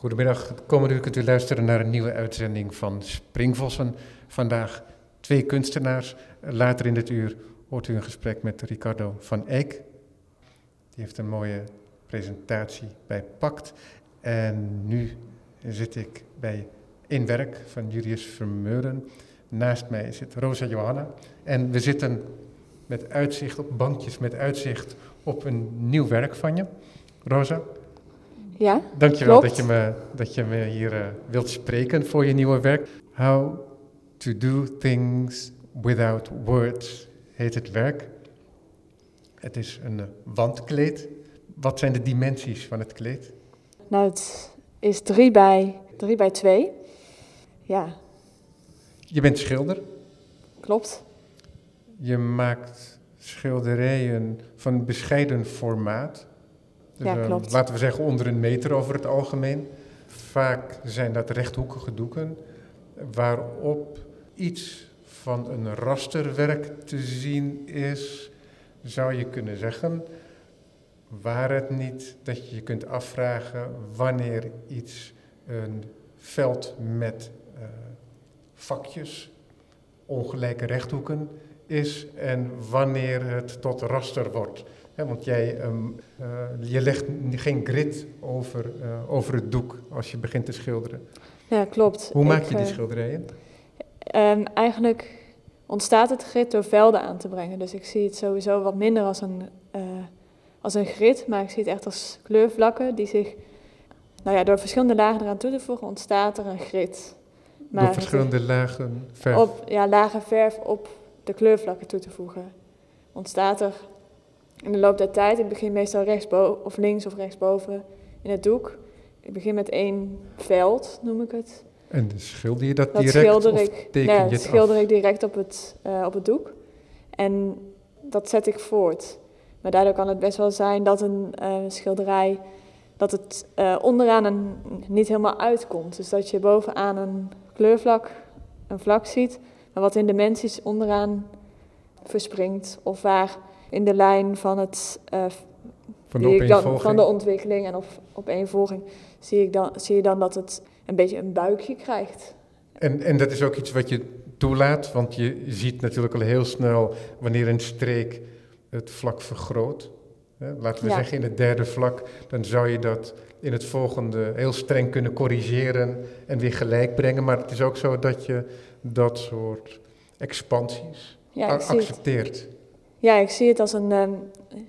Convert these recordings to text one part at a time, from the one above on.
Goedemiddag. Komende uur kunt u luisteren naar een nieuwe uitzending van Springvossen. Vandaag twee kunstenaars. Later in dit uur hoort u een gesprek met Ricardo van Eyck. Die heeft een mooie presentatie bij Pact. En nu zit ik bij In Werk van Julius Vermeulen. Naast mij zit Rosa Johanna. En we zitten met uitzicht op bankjes, met uitzicht op een nieuw werk van je. Rosa, Ja, dankjewel klopt. dat je me, dat je me hier eh, wilt spreken voor je nieuwe werk. How to do things without words heet het werk. Het is een eh, wandkleed. Wat zijn de dimensies van het kleed? Nou, het is 3 bij, 3 bij 2. Ja, Je bent schilder. klopt. Je maakt schilderijen van bescheiden formaat. Dus, Ja, eh, klopt. laten we zeggen onder een meter over het algemeen. Vaak zijn dat rechthoekige doeken waarop iets van een rasterwerk te zien is, zou je kunnen zeggen. Waar het niet dat je je kunt afvragen wanneer iets een veld met eh, vakjes, ongelijke rechthoeken is en wanneer het tot raster wordt. Want jij, ehm, eh, je legt geen grid over, eh, over het doek als je begint te schilderen. Ja, klopt. Hoe maak Ik, je die eh, schilderijen? ehm, eigenlijk ontstaat het grid door velden aan te brengen. Dus ik zie het sowieso wat minder als een, eh, als een grid, maar ik zie het echt als kleurvlakken die zich... Nou ja, door verschillende lagen eraan toe te voegen ontstaat er een grid. Door verschillende lagen verf. op ja, lage verf op de kleurvlakken toe te voegen. Ontstaat er in de loop der tijd, ik begin meestal rechtsboven of links of rechtsboven in het doek. Ik begin met één veld, noem ik het. En dan schilder je dat, Dat direct schilder of ik, teken ja, je dat schilder af? ik direct op het, eh, op het doek. En dat zet ik voort. Maar daardoor kan het best wel zijn dat een eh, schilderij, dat het eh, onderaan een, niet helemaal uitkomt. Dus dat je bovenaan een kleurvlak, een vlak ziet, maar wat in dimensies onderaan verspringt. Of waar in de lijn van, het, eh, Van de dan, van ontwikkeling en op opeenvolging zie, ik dan, zie je dan dat het een beetje een buikje krijgt. En, en dat is ook iets wat je toelaat, want je ziet natuurlijk al heel snel wanneer een streek het vlak vergroot. Hè, Laten we Ja. zeggen in het derde vlak, dan zou je dat in het volgende heel streng kunnen corrigeren en weer gelijk brengen. Maar het is ook zo dat je dat soort expansies Ja, a- ik zie het. Ja, ik zie het als een, ehm,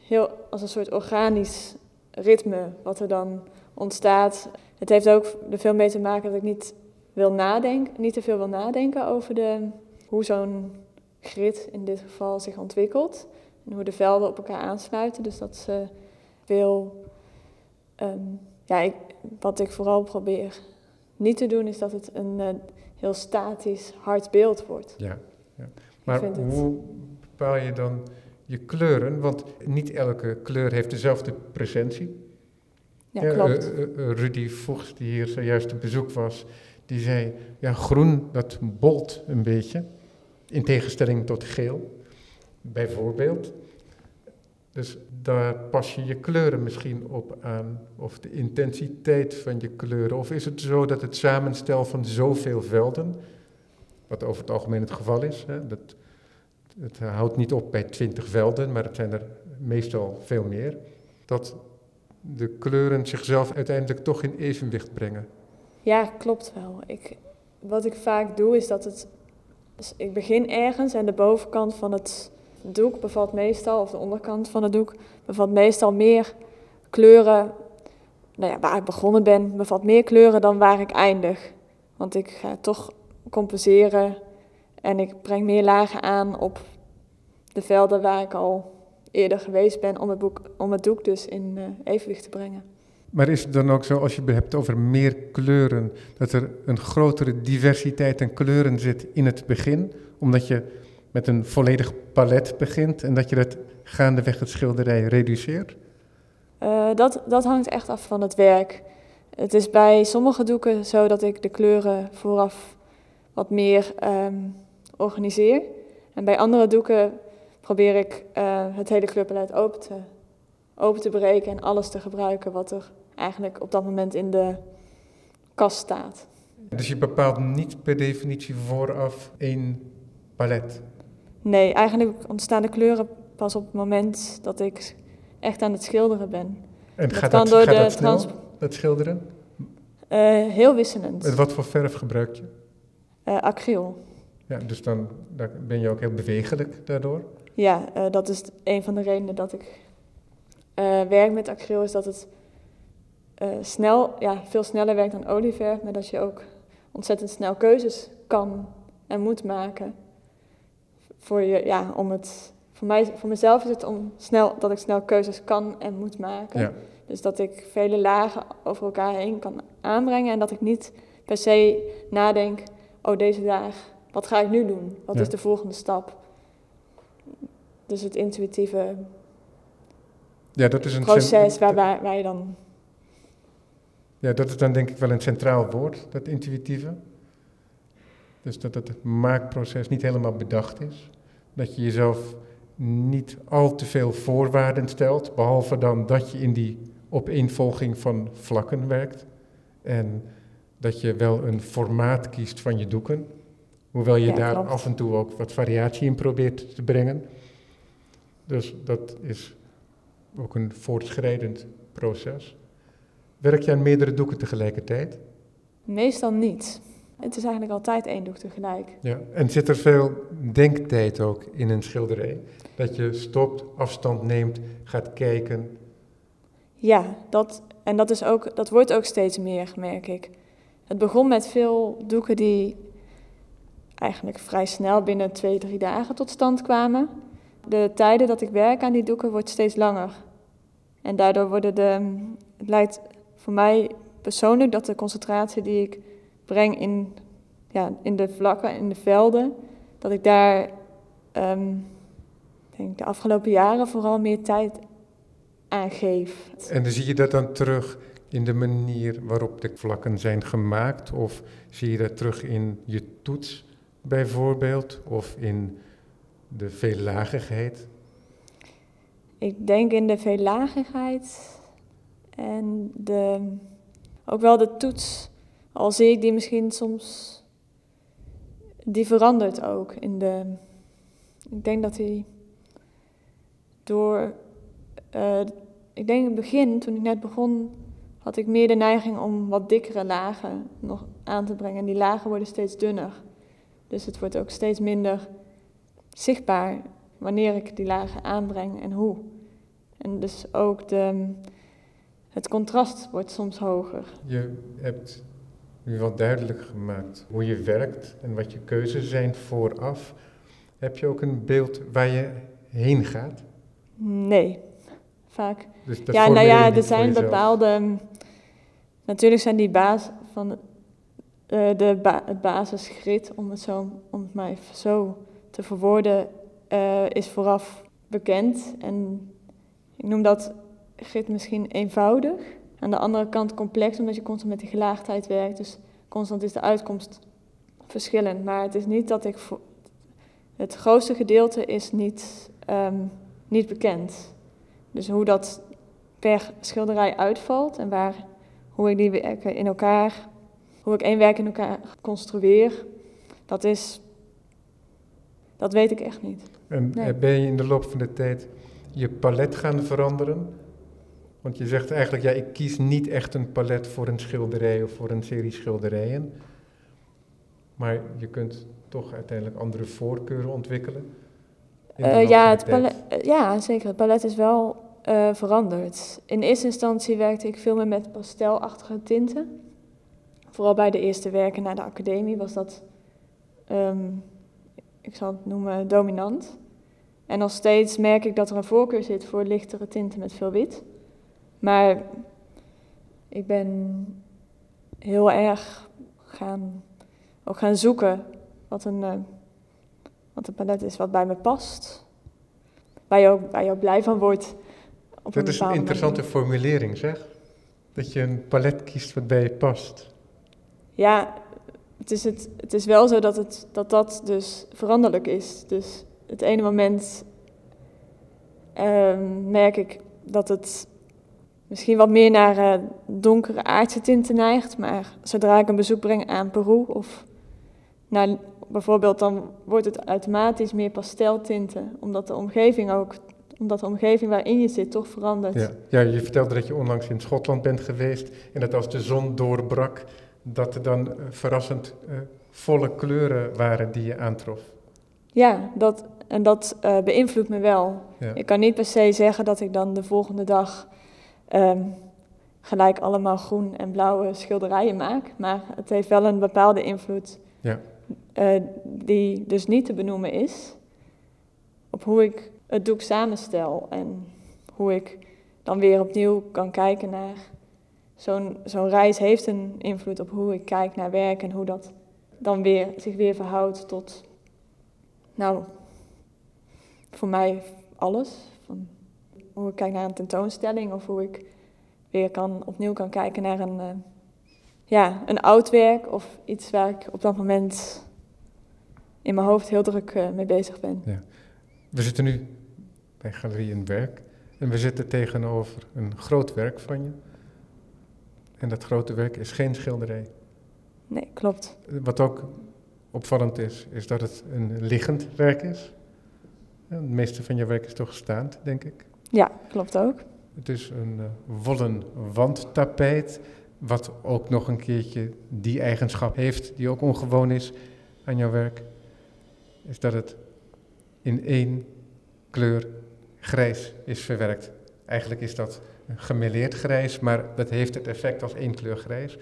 heel, als een soort organisch ritme wat er dan ontstaat. Het heeft ook er veel mee te maken dat ik niet, wil nadenken, niet te veel wil nadenken over de, hoe zo'n grid in dit geval zich ontwikkelt. En hoe de velden op elkaar aansluiten. Dus dat ze veel... ehm, ja, ik, wat ik vooral probeer niet te doen is dat het een eh, heel statisch, hard beeld wordt. Ja, ja. Maar hoe bepaal je dan je kleuren? Want niet elke kleur heeft dezelfde presentie. Ja, Ja, klopt. eh, eh, eh, Rudy Vocht, die hier zojuist op bezoek was, die zei, ja, groen, dat bolt een beetje, in tegenstelling tot geel, bijvoorbeeld. Dus daar pas je je kleuren misschien op aan, of de intensiteit van je kleuren. Of is het zo dat het samenstel van zoveel velden, wat over het algemeen het geval is, hè, dat, het houdt niet op bij twintig velden, maar het zijn er meestal veel meer, dat de kleuren zichzelf uiteindelijk toch in evenwicht brengen. Ja, klopt wel. Ik, wat ik vaak doe is dat het. Dus ik begin ergens en de bovenkant van het doek bevat meestal, of de onderkant van het doek, bevat meestal meer kleuren. Nou ja, waar ik begonnen ben, bevat meer kleuren dan waar ik eindig. Want ik ga toch compenseren en ik breng meer lagen aan op de velden waar ik al eerder geweest ben om het, boek, om het doek dus in eh, evenwicht te brengen. Maar is het dan ook zo, als je het hebt over meer kleuren, dat er een grotere diversiteit aan kleuren zit in het begin, omdat je met een volledig palet begint en dat je dat gaandeweg het schilderij reduceert? Eh, dat, dat hangt echt af van het werk. Het is bij sommige doeken zo dat ik de kleuren vooraf wat meer ehm, organiseer. En bij andere doeken probeer ik eh, het hele kleurpalet open te, open te breken en alles te gebruiken wat er eigenlijk op dat moment in de, kast staat. Dus je bepaalt niet per definitie vooraf één palet. Nee, eigenlijk ontstaan de kleuren pas op het moment dat ik echt aan het schilderen ben. En Dat gaat kan dat, door gaat de dat snel, dat schilderen? Eh, heel wisselend. Met wat voor verf gebruik je? Eh, acryl. Ja, dus dan, dan ben je ook heel bewegelijk daardoor. Ja, eh, dat is een van de redenen dat ik eh, werk met acryl, is dat het eh, snel, ja, veel sneller werkt dan olieverf, maar dat je ook ontzettend snel keuzes kan en moet maken. Voor je, ja, om het, voor, mij, voor mezelf is het om snel, dat ik snel keuzes kan en moet maken. Ja. Dus dat ik vele lagen over elkaar heen kan aanbrengen en dat ik niet per se nadenk, oh deze laag, wat ga ik nu doen? Wat Ja. is de volgende stap? Dus het intuïtieve Ja, dat is een proces waar, waar, waar je dan... Ja, dat is dan denk ik wel een centraal woord, dat intuïtieve. Dus dat het maakproces niet helemaal bedacht is. Dat je jezelf niet al te veel voorwaarden stelt, behalve dan dat je in die opeenvolging van vlakken werkt. En dat je wel een formaat kiest van je doeken, hoewel je Ja, daar klopt. af en toe ook wat variatie in probeert te brengen. Dus dat is ook een voortschrijdend proces. Werk je aan meerdere doeken tegelijkertijd? Meestal niet. Het is eigenlijk altijd één doek tegelijk. Ja. En zit er veel denktijd ook in een schilderij? Dat je stopt, afstand neemt, gaat kijken. Ja, dat, en dat, is ook, dat wordt ook steeds meer, merk ik. Het begon met veel doeken die eigenlijk vrij snel binnen twee, drie dagen tot stand kwamen. De tijden dat ik werk aan die doeken wordt steeds langer. En daardoor worden de. Het lijkt voor mij persoonlijk dat de concentratie die ik breng in, ja, in de vlakken, in de velden, dat ik daar ehm, denk de afgelopen jaren vooral meer tijd aan geef. En dan zie je dat dan terug in de manier waarop de vlakken zijn gemaakt? Of zie je dat terug in je toets bijvoorbeeld? Of in de veellagigheid? Ik denk in de veellagigheid en de, ook wel de toets. Al zie ik die misschien soms, die verandert ook in de. Ik denk dat die door. eh, ik denk in het begin, toen ik net begon, had ik meer de neiging om wat dikkere lagen nog aan te brengen. En die lagen worden steeds dunner. Dus het wordt ook steeds minder zichtbaar wanneer ik die lagen aanbreng en hoe. En dus ook de, het contrast wordt soms hoger. Je hebt nu wel duidelijk gemaakt hoe je werkt en wat je keuzes zijn vooraf. Heb je ook een beeld waar je heen gaat? Nee, vaak. Dus ja, nou ja, er zijn bepaalde. Natuurlijk zijn die baas van eh, de ba het basisgrid, om het, zo, om het maar even zo te verwoorden, eh, is vooraf bekend. En ik noem dat grid misschien eenvoudig. Aan de andere kant complex, omdat je constant met die gelaagdheid werkt. Dus constant is de uitkomst verschillend. Maar het is niet dat ik. het grootste gedeelte is niet, ehm, niet bekend. Dus hoe dat per schilderij uitvalt en waar, hoe ik die werken in elkaar, hoe ik één werk in elkaar construeer, dat is, dat weet ik echt niet. En Nee. eh, ben je in de loop van de tijd je palet gaan veranderen? Want je zegt eigenlijk, ja, ik kies niet echt een palet voor een schilderij of voor een serie schilderijen. Maar je kunt toch uiteindelijk andere voorkeuren ontwikkelen. Eh, ja, het palet, eh, ja, zeker. Het palet is wel veranderd. In eerste instantie werkte ik veel meer met pastelachtige tinten. Vooral bij de eerste werken na de academie was dat, ehm, ik zal het noemen, dominant. En nog steeds merk ik dat er een voorkeur zit voor lichtere tinten met veel wit. Maar ik ben heel erg gaan, ook gaan zoeken wat een, eh, wat een palet is wat bij me past. Waar je ook, waar je ook blij van wordt. Op Dat is een interessante manier. formulering, zeg. Dat je een palet kiest wat bij je past. Ja, het is, het, het is wel zo dat, het, dat dat dus veranderlijk is. Dus het ene moment ehm, merk ik dat het misschien wat meer naar uh, donkere aardse tinten neigt. Maar zodra ik een bezoek breng aan Peru of naar bijvoorbeeld, dan wordt het automatisch meer pasteltinten, omdat de omgeving ook omdat de omgeving waarin je zit toch verandert. Ja, ja je vertelde dat je onlangs in Schotland bent geweest en dat als de zon doorbrak, dat er dan uh, verrassend uh, volle kleuren waren die je aantrof. Ja, dat, en dat uh, beïnvloedt me wel. Ja. Ik kan niet per se zeggen dat ik dan de volgende dag um, gelijk allemaal groen en blauwe schilderijen maak, maar het heeft wel een bepaalde invloed ja. die dus niet te benoemen is op hoe ik het doek samenstel en hoe ik dan weer opnieuw kan kijken naar. Zo'n zo'n reis heeft een invloed op hoe ik kijk naar werk en hoe dat dan weer, zich weer verhoudt tot, nou, voor mij alles. Van hoe ik kijk naar een tentoonstelling of hoe ik weer kan, opnieuw kan kijken naar een, uh, ja, een oud werk of iets waar ik op dat moment in mijn hoofd heel druk uh, mee bezig ben. Ja. We zitten nu bij Galerie in Werk. En we zitten tegenover een groot werk van je. En dat grote werk is geen schilderij. Nee, klopt. Wat ook opvallend is, is dat het een liggend werk is. Het meeste van je werk is toch staand, denk ik? Ja, klopt ook. Het is een uh, wollen wandtapijt, wat ook nog een keertje die eigenschap heeft, die ook ongewoon is aan jouw werk. Is dat het in één kleur grijs is verwerkt. Eigenlijk is dat gemeleerd grijs, maar dat heeft het effect als één kleur grijs.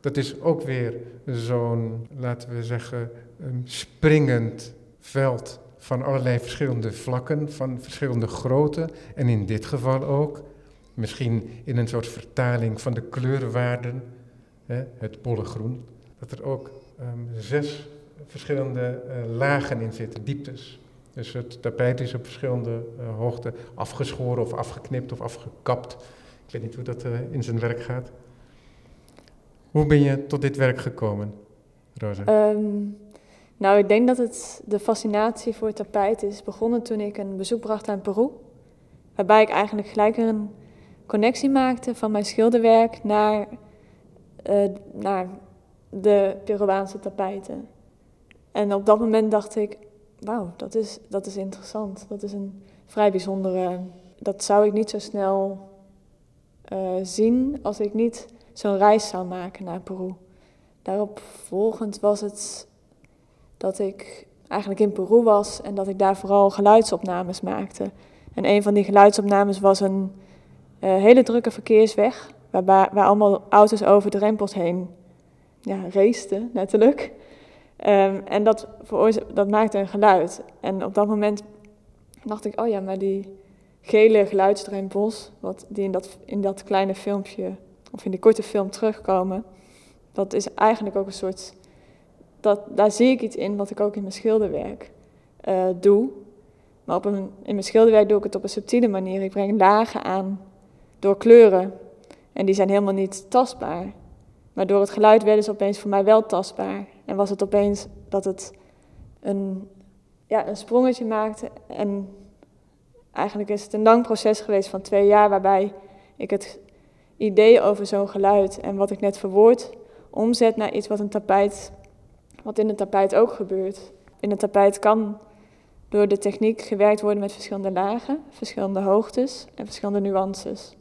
Dat is ook weer zo'n, laten we zeggen, springend veld van allerlei verschillende vlakken, van verschillende grootte. En in dit geval ook, misschien in een soort vertaling van de kleurwaarden, hè, het bolle groen, dat er ook um, zes verschillende uh, lagen in zitten, dieptes. Dus het tapijt is op verschillende uh, hoogten afgeschoren of afgeknipt of afgekapt. Ik weet niet hoe dat uh, in zijn werk gaat. Hoe ben je tot dit werk gekomen, Rosa? Um, nou, ik denk dat het de fascinatie voor tapijt is begonnen toen ik een bezoek bracht aan Peru. Waarbij ik eigenlijk gelijk een connectie maakte van mijn schilderwerk naar, uh, naar de Peruaanse tapijten. En op dat moment dacht ik, wauw, dat is, dat is interessant. Dat is een vrij bijzondere. Dat zou ik niet zo snel uh, zien als ik niet zo'n reis zou maken naar Peru. Daarop volgend was het dat ik eigenlijk in Peru was en dat ik daar vooral geluidsopnames maakte. En een van die geluidsopnames was een uh, hele drukke verkeersweg, waar, waar allemaal auto's over de drempels heen ja, raceten, letterlijk. Um, en dat, dat maakte een geluid. En op dat moment dacht ik, oh ja, maar die gele geluidsdrempels, wat die in dat, in dat kleine filmpje, of in die korte film terugkomen, dat is eigenlijk ook een soort, dat, daar zie ik iets in wat ik ook in mijn schilderwerk uh, doe. Maar op in mijn schilderwerk doe ik het op een subtiele manier. Ik breng lagen aan door kleuren. En die zijn helemaal niet tastbaar. Maar door het geluid werden ze opeens voor mij wel tastbaar. En was het opeens dat het een, ja, een sprongetje maakte. En eigenlijk is het een lang proces geweest van twee jaar, waarbij ik het idee over zo'n geluid en wat ik net verwoord, omzet naar iets wat een tapijt, wat in een tapijt ook gebeurt. In een tapijt kan door de techniek gewerkt worden met verschillende lagen, verschillende hoogtes en verschillende nuances.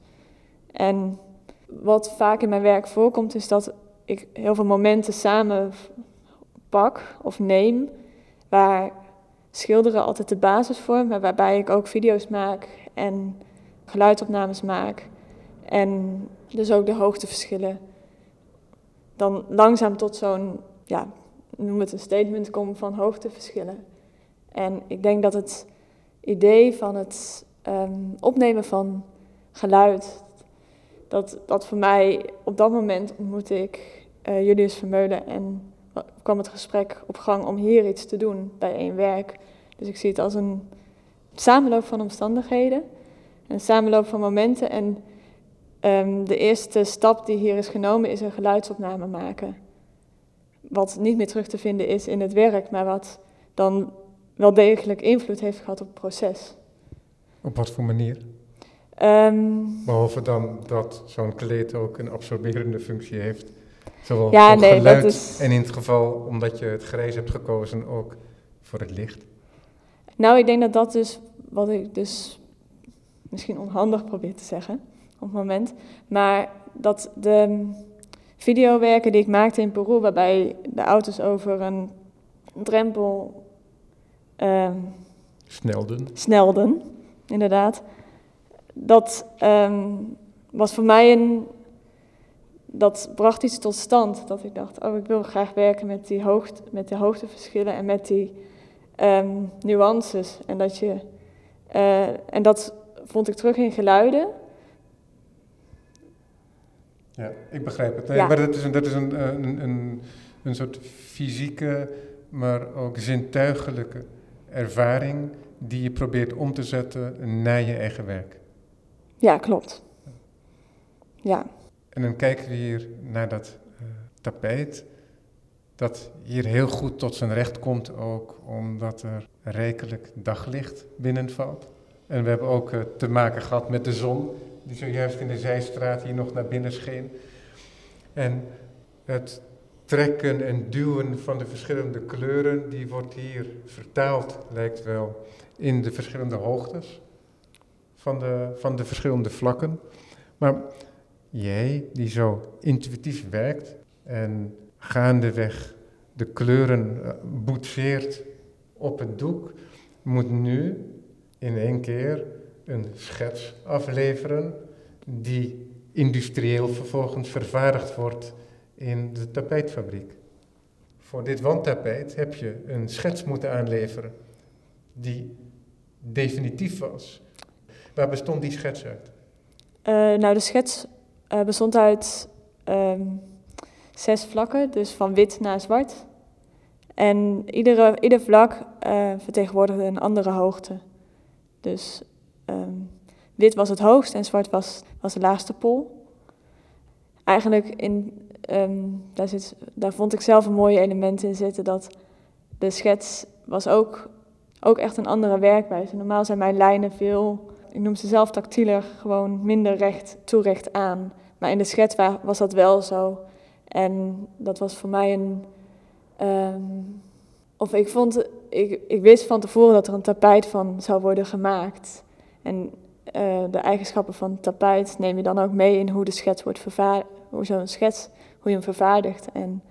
En wat vaak in mijn werk voorkomt, is dat ik heel veel momenten samen pak of neem, waar schilderen altijd de basis vormt, maar waarbij ik ook video's maak en geluidopnames maak. En dus ook de hoogteverschillen. Dan langzaam tot zo'n, ja, noem het een statement komen van hoogteverschillen. En ik denk dat het idee van het um, opnemen van geluid, dat, dat voor mij op dat moment ontmoette ik uh, Julius Vermeulen en kwam het gesprek op gang om hier iets te doen bij één werk. Dus ik zie het als een samenloop van omstandigheden, een samenloop van momenten. En um, de eerste stap die hier is genomen is een geluidsopname maken. Wat niet meer terug te vinden is in het werk, maar wat dan wel degelijk invloed heeft gehad op het proces. Op wat voor manier? Ehm, Behalve dan dat zo'n kleed ook een absorberende functie heeft. Zowel Ja, voor nee, geluid dat is- en in het geval, omdat je het grijs hebt gekozen, ook voor het licht. nou, ik denk dat dat dus, wat ik dus misschien onhandig probeer te zeggen op het moment, maar dat de videowerken die ik maakte in Peru, waarbij de auto's over een drempel ehm, Snelden. snelden, inderdaad. Dat ehm, was voor mij een. Dat bracht iets tot stand. Dat ik dacht, oh, ik wil graag werken met die, hoogte, met de hoogteverschillen en met die ehm, nuances. En dat, je, eh, en dat vond ik terug in geluiden. Ja, ik begrijp het. Nee, Ja. Maar dat is, een, dat is een, eh, een, een, een soort fysieke, maar ook zintuigelijke ervaring die je probeert om te zetten naar je eigen werk. Ja, klopt. Ja, En dan kijken we hier naar dat eh, tapijt, dat hier heel goed tot zijn recht komt ook omdat er rijkelijk daglicht binnenvalt. En we hebben ook eh, te maken gehad met de zon, die zojuist in de zijstraat hier nog naar binnen scheen. En het trekken en duwen van de verschillende kleuren, die wordt hier vertaald, lijkt wel, in de verschillende hoogtes van de, van de verschillende vlakken. Maar jij, die zo intuïtief werkt en gaandeweg de kleuren eh, boetseert op het doek, moet nu in één keer een schets afleveren die industrieel vervolgens vervaardigd wordt in de tapijtfabriek. Voor dit wandtapijt heb je een schets moeten aanleveren die definitief was. Waar bestond die schets uit? Eh, nou, de schets eh, bestond uit ehm, zes vlakken, dus van wit naar zwart. En iedere, ieder vlak eh, vertegenwoordigde een andere hoogte. Dus ehm, wit was het hoogst en zwart was, was de laagste pol. Eigenlijk in, ehm, daar, zit, daar vond ik zelf een mooi element in zitten, dat de schets was ook, ook echt een andere werkwijze. Normaal zijn mijn lijnen veel ik noem ze zelf tactieler, gewoon minder recht, toerecht aan. Maar in de schets wa- was dat wel zo. En dat was voor mij een. ehm, of ik vond, ik, ik wist van tevoren dat er een tapijt van zou worden gemaakt. En eh, de eigenschappen van het tapijt neem je dan ook mee in hoe de schets wordt vervaardigd. Hoe zo'n schets, hoe je hem vervaardigt. En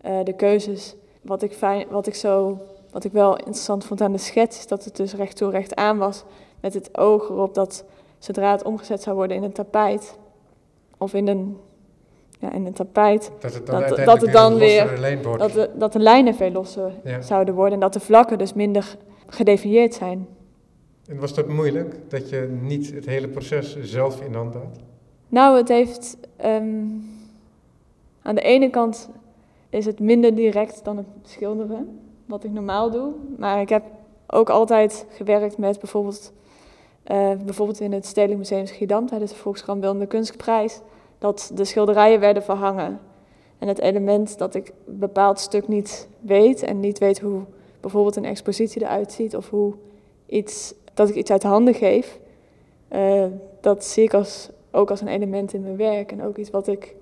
eh, de keuzes. Wat ik, fijn, wat, ik zo, wat ik wel interessant vond aan de schets, is dat het dus recht toe recht aan was met het oog erop dat zodra het omgezet zou worden in een tapijt, of in een, ja, in een tapijt, Dat het dan Dat- uiteindelijk dat het dan een weer- dat de, dat de lijnen veel losser Ja. zouden worden en dat de vlakken dus minder gedefinieerd zijn. En was dat moeilijk, dat je niet het hele proces zelf in hand had? Nou, het heeft. ehm, aan de ene kant is het minder direct dan het schilderen, wat ik normaal doe. Maar ik heb ook altijd gewerkt met bijvoorbeeld. Eh, bijvoorbeeld in het Stedelijk Museum Schiedam tijdens de Volkskrant Beeldende Kunstprijs. Dat de schilderijen werden verhangen. En het element dat ik een bepaald stuk niet weet en niet weet hoe bijvoorbeeld een expositie eruit ziet of hoe iets, dat ik iets uit handen geef, eh, dat zie ik als, ook als een element in mijn werk en ook iets wat ik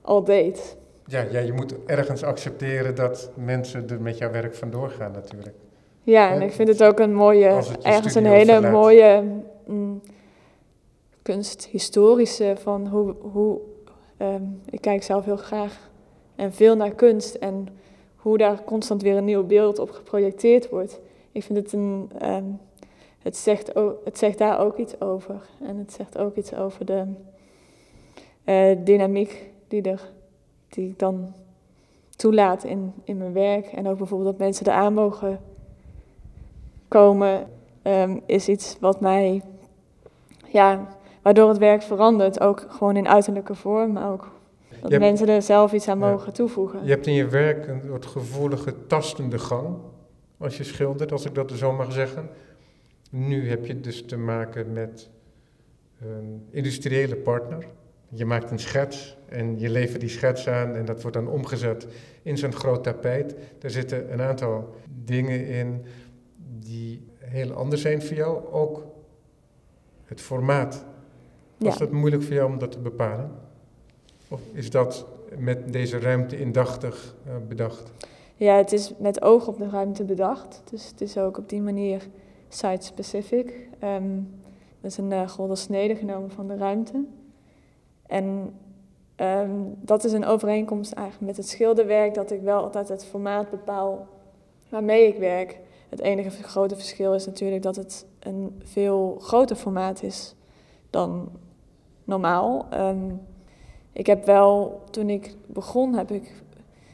al deed. Ja, ja, je moet ergens accepteren dat mensen er met jouw werk vandoor gaan natuurlijk. Ja, en ik vind het ook een mooie, ergens een hele verlaat. mooie mm, kunsthistorische van hoe, hoe ehm, ik kijk zelf heel graag en veel naar kunst en hoe daar constant weer een nieuw beeld op geprojecteerd wordt. Ik vind het een, ehm, het, zegt ook, het zegt daar ook iets over en het zegt ook iets over de eh, dynamiek die, er, die ik dan toelaat in, in mijn werk en ook bijvoorbeeld dat mensen eraan mogen komen ehm, is iets wat mij, ja, waardoor het werk verandert. Ook gewoon in uiterlijke vorm, maar ook dat Je hebt- mensen er zelf iets aan Ja. mogen toevoegen. Je hebt in je werk een soort gevoelige, tastende gang als je schildert, als ik dat zo mag zeggen. Nu heb je dus te maken met een industriële partner. Je maakt een schets en je levert die schets aan en dat wordt dan omgezet in zo'n groot tapijt. Daar zitten een aantal dingen in die heel anders zijn voor jou. Ook het formaat Was Ja. dat moeilijk voor jou om dat te bepalen? Of is dat met deze ruimte indachtig eh, bedacht? Ja, het is met oog op de ruimte bedacht. Dus het is ook op die manier site-specific. Ehm er is een golden snede genomen van de ruimte. En ehm, dat is een overeenkomst eigenlijk met het schilderwerk, dat ik wel altijd het formaat bepaal waarmee ik werk. Het enige grote verschil is natuurlijk dat het een veel groter formaat is dan normaal. Ehm, ik heb wel, toen ik begon, heb ik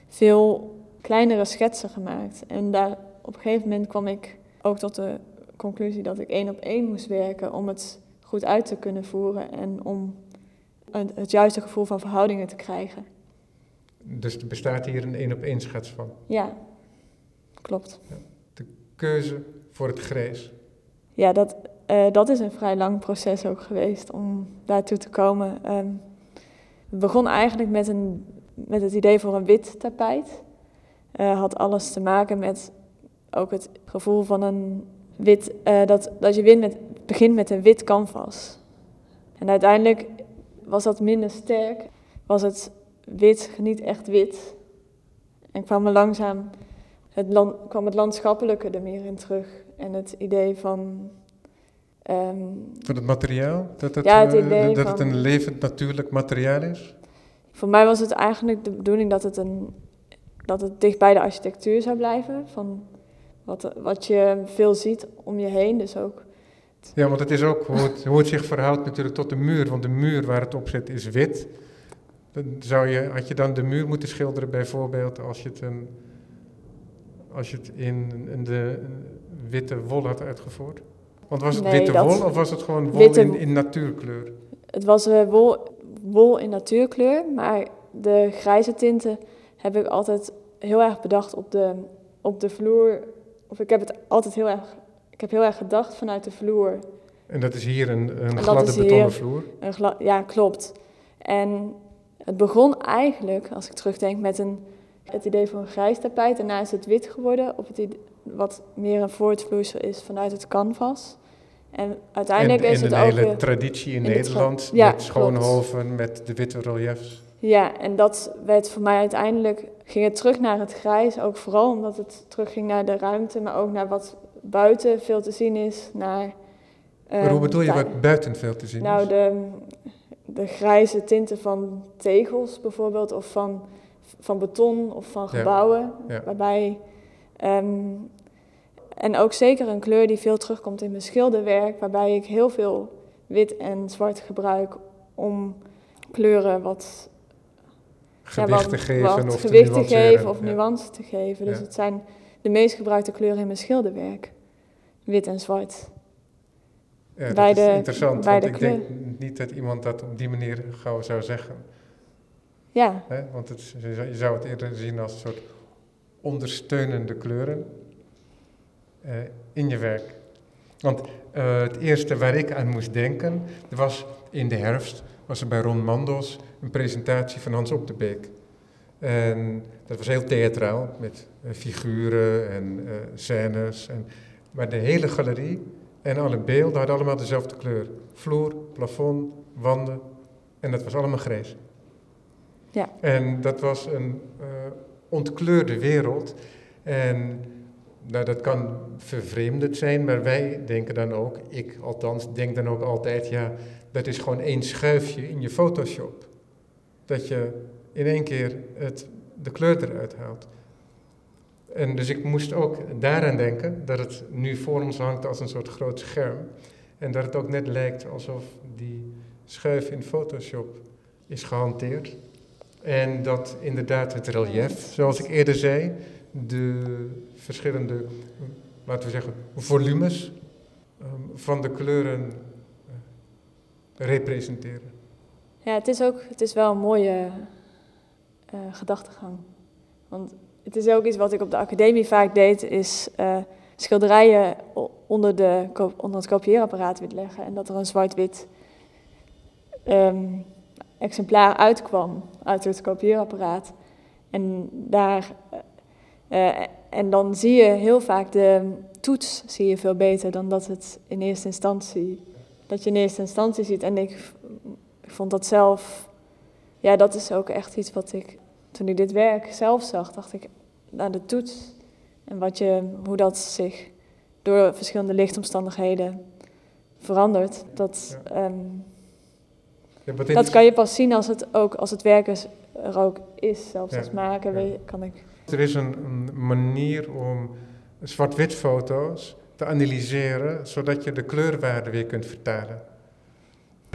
veel kleinere schetsen gemaakt. En daar op een gegeven moment kwam ik ook tot de conclusie dat ik één op één moest werken om het goed uit te kunnen voeren en om het, het juiste gevoel van verhoudingen te krijgen. Dus er bestaat hier een één op één schets van. Ja, klopt. Keuze voor het grijs. Ja, dat, eh, dat is een vrij lang proces ook geweest om daartoe te komen. Ehm het begon eigenlijk met, een, met het idee voor een wit tapijt. Eh, had alles te maken met ook het gevoel van een wit, eh, dat, dat je begint met een wit canvas. En uiteindelijk was dat minder sterk, was het wit niet echt wit. En kwam er langzaam het, land, kwam het landschappelijke er meer in terug. En het idee van. ehm, Van het materiaal? Dat het, Ja, het eh, dat het een levend natuurlijk materiaal is? voor mij was het eigenlijk de bedoeling dat het, een, dat het dicht bij de architectuur zou blijven. Van wat, wat je veel ziet om je heen. Dus ook. Ja, want het is ook hoe het, hoe het zich verhoudt natuurlijk tot de muur. Want de muur waar het op zit is wit. Dan zou je, had je dan de muur moeten schilderen bijvoorbeeld als je het, een, als je het in, in de witte wol had uitgevoerd? Want was het Nee, witte wol of was het gewoon wol Witte- in, in natuurkleur? Het was eh, wol, wol in natuurkleur, maar de grijze tinten heb ik altijd heel erg bedacht op de, op de vloer. Of ik heb het altijd heel erg. Ik heb heel erg gedacht vanuit de vloer. En dat is hier een, een gladde betonnen vloer. Een gla- ja, klopt. En het begon eigenlijk, als ik terugdenk, met een, het idee van een grijs tapijt. Daarna is het wit geworden, op het idee, wat meer een voortvloeisel is vanuit het canvas. En uiteindelijk en, is en het een ook... hele eh, traditie in, Nederland ja, met Schoonhoven, met de witte reliefs. Ja, en dat werd voor mij uiteindelijk, ging het terug naar het grijs, ook vooral omdat het terugging naar de ruimte, maar ook naar wat buiten veel te zien is, naar... hoe ehm, bedoel je wat buiten veel te zien Nou, is? de, de grijze tinten van tegels bijvoorbeeld, of van, van beton of van gebouwen. ja. Waarbij, ehm, en ook zeker een kleur die veel terugkomt in mijn schilderwerk, waarbij ik heel veel wit en zwart gebruik om kleuren wat, Gewicht te geven wat of gewicht te geven of nuance te geven. Dus het zijn de meest gebruikte kleuren in mijn schilderwerk. Wit en zwart. Ja, dat bij is de- interessant, bij want de ik denk niet dat iemand dat op die manier gauw zou zeggen. Ja? Want het, je zou- het eerder zien als een soort ondersteunende kleuren eh, in je werk. Want eh, het eerste waar ik aan moest denken, was in de herfst, was er bij Ron Mandos een presentatie van Hans Op de Beek. En dat was heel theatraal, met eh, figuren en scènes. En, maar de hele galerie en alle beelden hadden allemaal dezelfde kleur. Vloer, plafond, wanden. En dat was allemaal grijs. Ja. En dat was een eh, ontkleurde wereld. En nou, dat kan vervreemdend zijn, maar wij denken dan ook, ik althans denk dan ook altijd, ja, dat is gewoon één schuifje in je Photoshop. Dat je in één keer het, de kleur eruit haalt. En dus ik moest ook daaraan denken dat het nu voor ons hangt als een soort groot scherm. En dat het ook net lijkt alsof die schuif in Photoshop is gehanteerd. En dat inderdaad het relief, zoals ik eerder zei, de verschillende, laten we zeggen, volumes ehm, van de kleuren eh, representeren. Ja, het is ook het is wel een mooie eh, gedachtegang. Want het is ook iets wat ik op de academie vaak deed, is eh, schilderijen onder, de, onder het kopieerapparaat willen leggen. En dat er een zwart-wit ehm, exemplaar uitkwam uit het kopieerapparaat. En, daar, eh, eh, en dan zie je heel vaak de toets zie je veel beter dan dat het in eerste instantie dat je in eerste instantie ziet. En ik, ik vond dat zelf, ja, dat is ook echt iets wat ik, toen ik dit werk zelf zag, dacht ik, naar de toets en wat je, hoe dat zich door verschillende lichtomstandigheden verandert. Dat, ehm, Ja, dat kan je pas zien als het, ook, als het werk is- er ook is. Zelfs als weet, kan ik... Er is een, een manier om zwart-wit foto's te analyseren, zodat je de kleurwaarde weer kunt vertalen.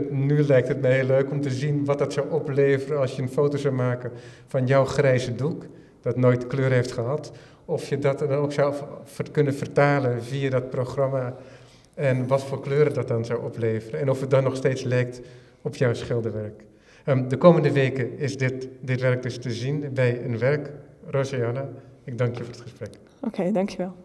Nu lijkt het me heel leuk om te zien wat dat zou opleveren als je een foto zou maken van jouw grijze doek, dat nooit kleur heeft gehad. Of je dat dan ook zou kunnen vertalen via dat programma en wat voor kleuren dat dan zou opleveren. En of het dan nog steeds lijkt op jouw schilderwerk. Ehm, de komende weken is dit, dit werk dus te zien bij een werk. Rosianna, ik dank je voor het gesprek. Oké, dankjewel.